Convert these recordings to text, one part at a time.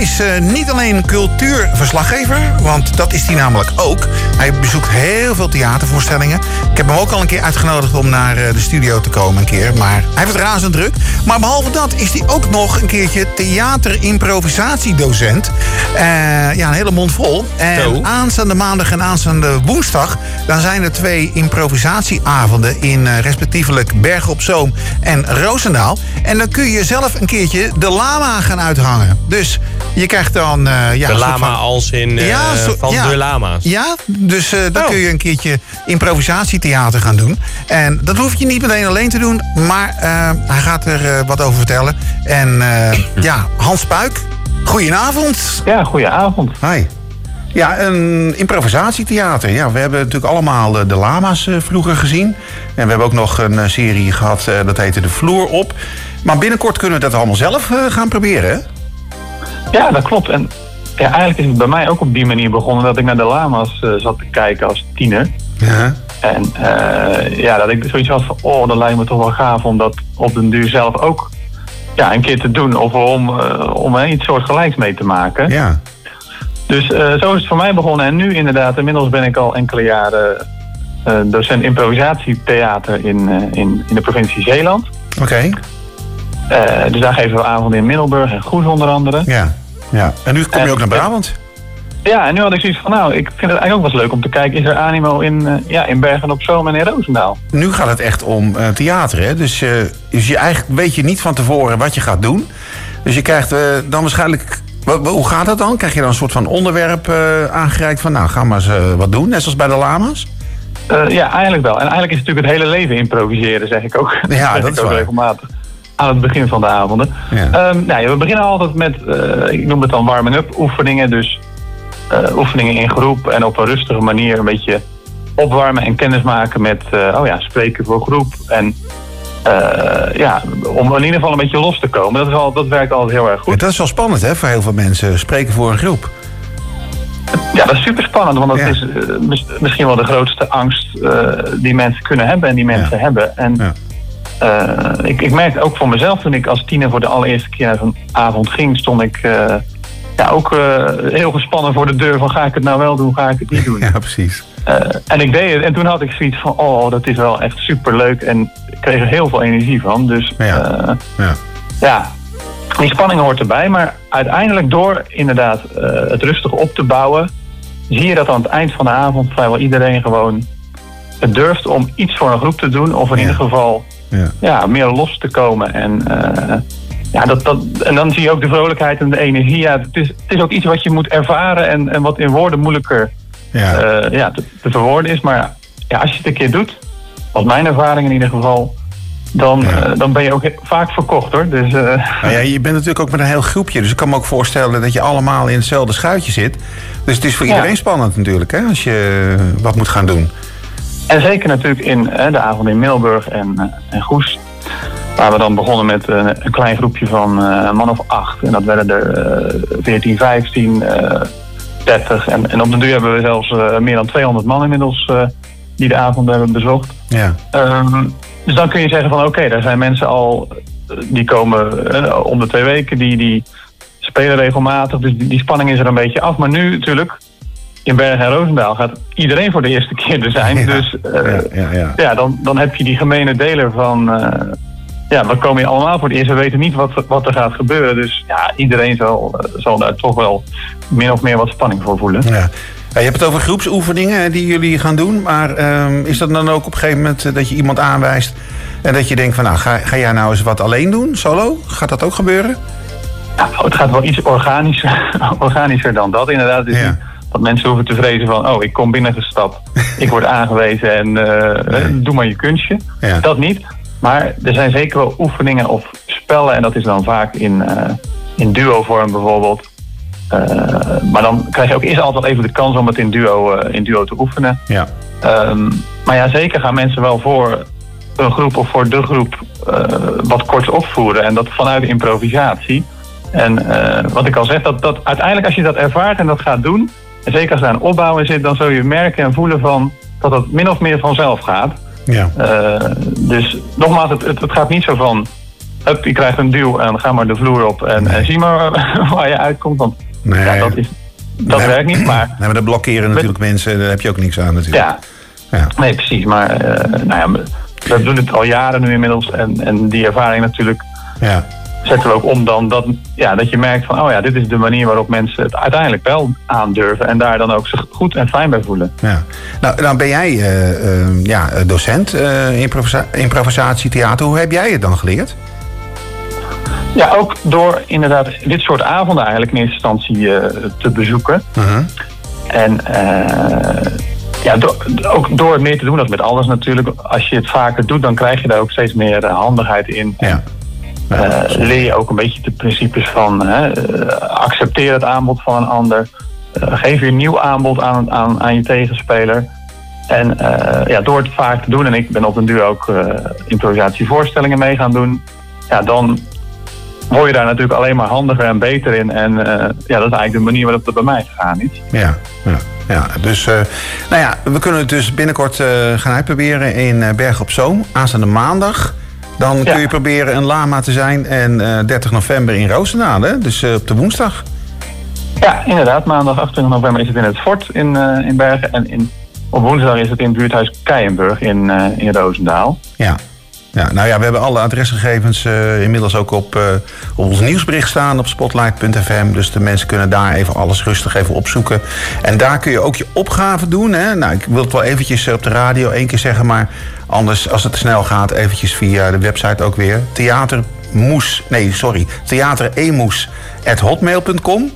is eh, niet alleen cultuurverslaggever, want dat is hij namelijk ook. Hij bezoekt heel veel theatervoorstellingen. Ik heb hem ook al een keer uitgenodigd om naar eh, de studio te komen een keer. Maar hij heeft het razend druk. Maar behalve dat is hij ook nog een keertje theaterimprovisatiedocent. Eh, ja, een hele mond vol. En Zo. aanstaande maandag en aanstaande woensdag... dan zijn er twee improvisatieavonden in respectievelijk Bergen op Zoom en Roosendaal. En dan kun je zelf een keertje de lama gaan uithangen. Dus je krijgt dan... eh, ja, De lama van- als in eh, Ja, zo- van ja. de lama's. ja, dus eh, dan Oh. kun je een keertje improvisatietheater gaan doen. En dat hoef je niet meteen alleen te doen, maar eh, hij gaat er eh, wat over vertellen. En eh, ja, Hans Puik, goedenavond. Ja, goedenavond. Hi. Ja, een improvisatietheater. Ja, we hebben natuurlijk allemaal eh, de lama's eh, vroeger gezien. En we hebben ook nog een eh, serie gehad, eh, dat heette De Vloer op. Maar binnenkort kunnen we dat allemaal zelf eh, gaan proberen, hè? Ja, dat klopt. En ja, eigenlijk is het bij mij ook op die manier begonnen dat ik naar de lama's eh, zat te kijken als tiener. Ja. En eh, ja, dat ik zoiets had van, oh, dat lijkt me toch wel gaaf om dat op den duur zelf ook ja, een keer te doen. Of om, eh, om er iets soortgelijks mee te maken. Ja. Dus zo is het voor mij begonnen. En nu inderdaad, inmiddels ben ik al enkele jaren docent improvisatietheater in, in, in de provincie Zeeland. Oké. Dus daar geven we avonden in Middelburg en Goes onder andere. Ja. ja. En nu kom je ook naar Brabant. Ja, en nu had ik zoiets van, nou, ik vind het eigenlijk ook wel eens leuk om te kijken. Is er animo in, eh, ja, in Bergen op Zoom en in Roosendaal? Nu gaat het echt om eh, theater, hè? Dus, eh, dus je eigenlijk weet je niet van tevoren wat je gaat doen. Dus je krijgt eh, dan waarschijnlijk... wa- wa- Hoe gaat dat dan? Krijg je dan een soort van onderwerp eh, aangereikt van... nou, ga maar eens eh, wat doen, net zoals bij de lama's? Eh, ja, eigenlijk wel. En eigenlijk is het natuurlijk het hele leven improviseren, zeg ik ook. Ja, dat is ook waar. regelmatig. Aan het begin van de avonden. Ja. Ehm, nou, ja, we beginnen altijd met, eh, ik noem het dan warming-up oefeningen. Dus eh, oefeningen in groep en op een rustige manier een beetje opwarmen en kennis maken met, eh, oh ja, spreken voor groep. En ja, om in ieder geval een beetje los te komen. Dat, is al, dat werkt altijd heel erg goed. Ja, dat is wel spannend, hè, voor heel veel mensen. Spreken voor een groep. Ja, dat is super spannend, want dat Ja. is mis- misschien wel de grootste angst die mensen kunnen hebben en die mensen hebben. En Eh, ik, ik merkte ook voor mezelf toen ik als tiener voor de allereerste keer naar zo'n avond ging, stond ik eh, ja, ook eh, heel gespannen voor de deur van ga ik het nou wel doen, ga ik het niet doen. Ja, precies. En ik deed het en toen had ik zoiets van oh, dat is wel echt super leuk en ik kreeg er heel veel energie van. Dus Ja. Ja. ja, die spanning hoort erbij. Maar uiteindelijk door inderdaad het rustig op te bouwen... zie je dat aan het eind van de avond vrijwel iedereen gewoon het durft om iets voor een groep te doen. Of in Ja. ieder geval Ja. ja, meer los te komen. En, eh, ja, dat, dat, en dan zie je ook de vrolijkheid en de energie. Ja, het, is, het is ook iets wat je moet ervaren en, en wat in woorden moeilijker Ja. eh, ja, te, te verwoorden is. Maar ja, als je het een keer doet, wat mijn ervaring in ieder geval... dan, Ja. eh, dan ben je ook vaak verkocht hoor. Dus, Nou ja, je bent natuurlijk ook met een heel groepje. Dus ik kan me ook voorstellen dat je allemaal in hetzelfde schuitje zit. Dus het is voor Ja. iedereen spannend natuurlijk, hè, als je wat moet gaan doen. En zeker natuurlijk in de avond in Middelburg en, eh, en Goes. Waar we dan begonnen met eh, een klein groepje van eh, een man of acht. En dat werden er eh 14, 15, eh 30. En, en op de duur hebben we zelfs meer dan 200 man inmiddels die de avond hebben bezocht. Ja. Ehm, dus dan kun je zeggen van oké, daar zijn mensen al, die komen om de twee weken, die, die spelen regelmatig. Dus die, die spanning is er een beetje af. Maar nu natuurlijk, in Bergen en Roosendaal gaat iedereen voor de eerste keer er zijn. Ja, Dus eh, ja, ja, dan, dan heb je die gemene deler van... eh, ja, we komen hier allemaal voor het eerst. We weten niet wat, wat er gaat gebeuren. Dus ja, iedereen zal, eh, zal daar toch wel min of meer wat spanning voor voelen. Ja. Je hebt het over groepsoefeningen die jullie gaan doen. Maar ehm, is dat dan ook op een gegeven moment dat je iemand aanwijst... en dat je denkt van, nou, ga, ga jij nou eens wat alleen doen, solo? Gaat dat ook gebeuren? Ja, het gaat wel iets organischer, organischer dan dat inderdaad. Ja. Dat mensen hoeven te vrezen van... oh, ik kom binnengestapt, ik word aangewezen en eh, eh, doe maar je kunstje. Ja. Dat niet. Maar er zijn zeker wel oefeningen of spellen... en dat is dan vaak in, eh, in duo-vorm bijvoorbeeld... Maar dan krijg je ook eerst altijd even de kans om het in duo, in duo te oefenen. Ja. Ehm, maar ja, zeker gaan mensen wel voor een groep of voor de groep wat kort opvoeren. En dat vanuit improvisatie. En wat ik al zeg, dat, dat uiteindelijk als je dat ervaart en dat gaat doen... en zeker als daar een opbouw in zit... dan zul je merken en voelen van dat het min of meer vanzelf gaat. Ja. Eh, dus nogmaals, het, het, het gaat niet zo van... hup, je krijgt een duw en ga maar de vloer op en, en zie maar waar je uitkomt. Want Nee. ja, dat, is, dat Nee, werkt niet, maar... Nee, maar dat blokkeren natuurlijk mensen, daar heb je ook niks aan natuurlijk. Ja, Ja. nee, precies. Maar eh, nou ja, we doen het al jaren nu inmiddels. En, en die ervaring natuurlijk Ja. Zetten we ook om dan dat, ja, dat je merkt van... oh ja, dit is de manier waarop mensen het uiteindelijk wel aandurven... en daar dan ook zich goed en fijn bij voelen. Ja. Nou, dan ben jij eh, eh, ja, docent eh improvisa improvisatietheater. Hoe heb jij het dan geleerd? Ja, ook door inderdaad dit soort avonden eigenlijk in eerste instantie eh, te bezoeken. Mhm. En eh, ja, do- ook door meer te doen, dat met alles natuurlijk. Als je het vaker doet, dan krijg je daar ook steeds meer eh, handigheid in. Ja. Eh, leer je ook een beetje de principes van hè, eh, accepteer het aanbod van een ander. Eh, geef je een nieuw aanbod aan, aan, aan je tegenspeler. En ja, door het vaak te doen, en ik ben op een duur ook improvisatievoorstellingen mee gaan doen, ja, dan word je daar natuurlijk alleen maar handiger en beter in. En ja, dat is eigenlijk de manier waarop het bij mij gegaan is. Ja, ja, ja. Dus, nou ja, we kunnen het dus binnenkort gaan uitproberen in eh, Berg op Zoom. Aanstaande maandag. Dan kun je proberen een lama te zijn. En eh 30 november in Roosendaal, hè? Dus eh, op de woensdag. Ja, inderdaad. Maandag 28 november is het in het Fort in, eh, in Bergen. En in, op woensdag is het in het buurthuis Keienburg in, eh, in Roosendaal. Ja. Ja. Nou ja, we hebben alle adresgegevens eh, inmiddels ook op, eh, op ons nieuwsbericht staan op spotlight.fm. Dus de mensen kunnen daar even alles rustig even opzoeken. En daar kun je ook je opgave doen. Hè? Nou, ik wil het wel eventjes eh, op de radio één keer zeggen, maar anders als het snel gaat, eventjes via de website ook weer. Theatermoes, nee sorry, theateremoes.hotmail.com.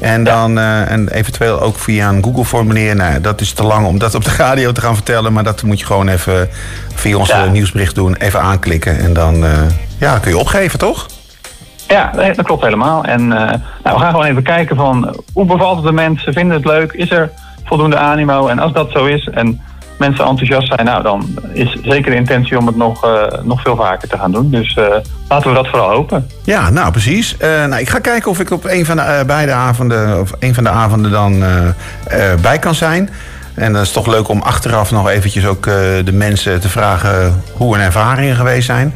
En dan eh, en eventueel ook via een Google-formulier. Nou, dat is te lang om dat op de radio te gaan vertellen. Maar dat moet je gewoon even via ons Ja. eh, nieuwsbericht doen. Even aanklikken. En dan, eh, ja, kun je opgeven, toch? Ja, dat klopt helemaal. En nou, we gaan gewoon even kijken van hoe bevalt het de mensen? Vinden het leuk? Is er voldoende animo? En als dat zo is en mensen enthousiast zijn, nou dan is zeker de intentie om het nog, eh, nog veel vaker te gaan doen. Dus eh, laten we dat vooral hopen. Ja, nou precies. Eh, nou, ik ga kijken of ik op een van de beide avonden, of een van de avonden dan bij kan zijn. En dat is toch leuk om achteraf nog eventjes ook de mensen te vragen hoe hun ervaringen geweest zijn.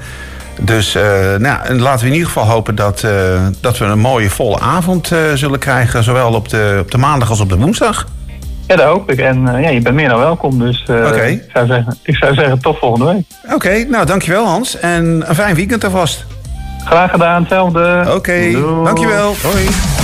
Dus nou, en laten we in ieder geval hopen dat, dat we een mooie volle avond zullen krijgen. Zowel op de, op de maandag als op de woensdag. Ja, dat hoop ik. En eh, ja, je bent meer dan welkom. Dus eh, ik, zou zeggen, ik zou zeggen tot volgende week. Oké, nou dankjewel Hans. En een fijn weekend alvast. Graag gedaan, hetzelfde. Oké, dankjewel. Hoi.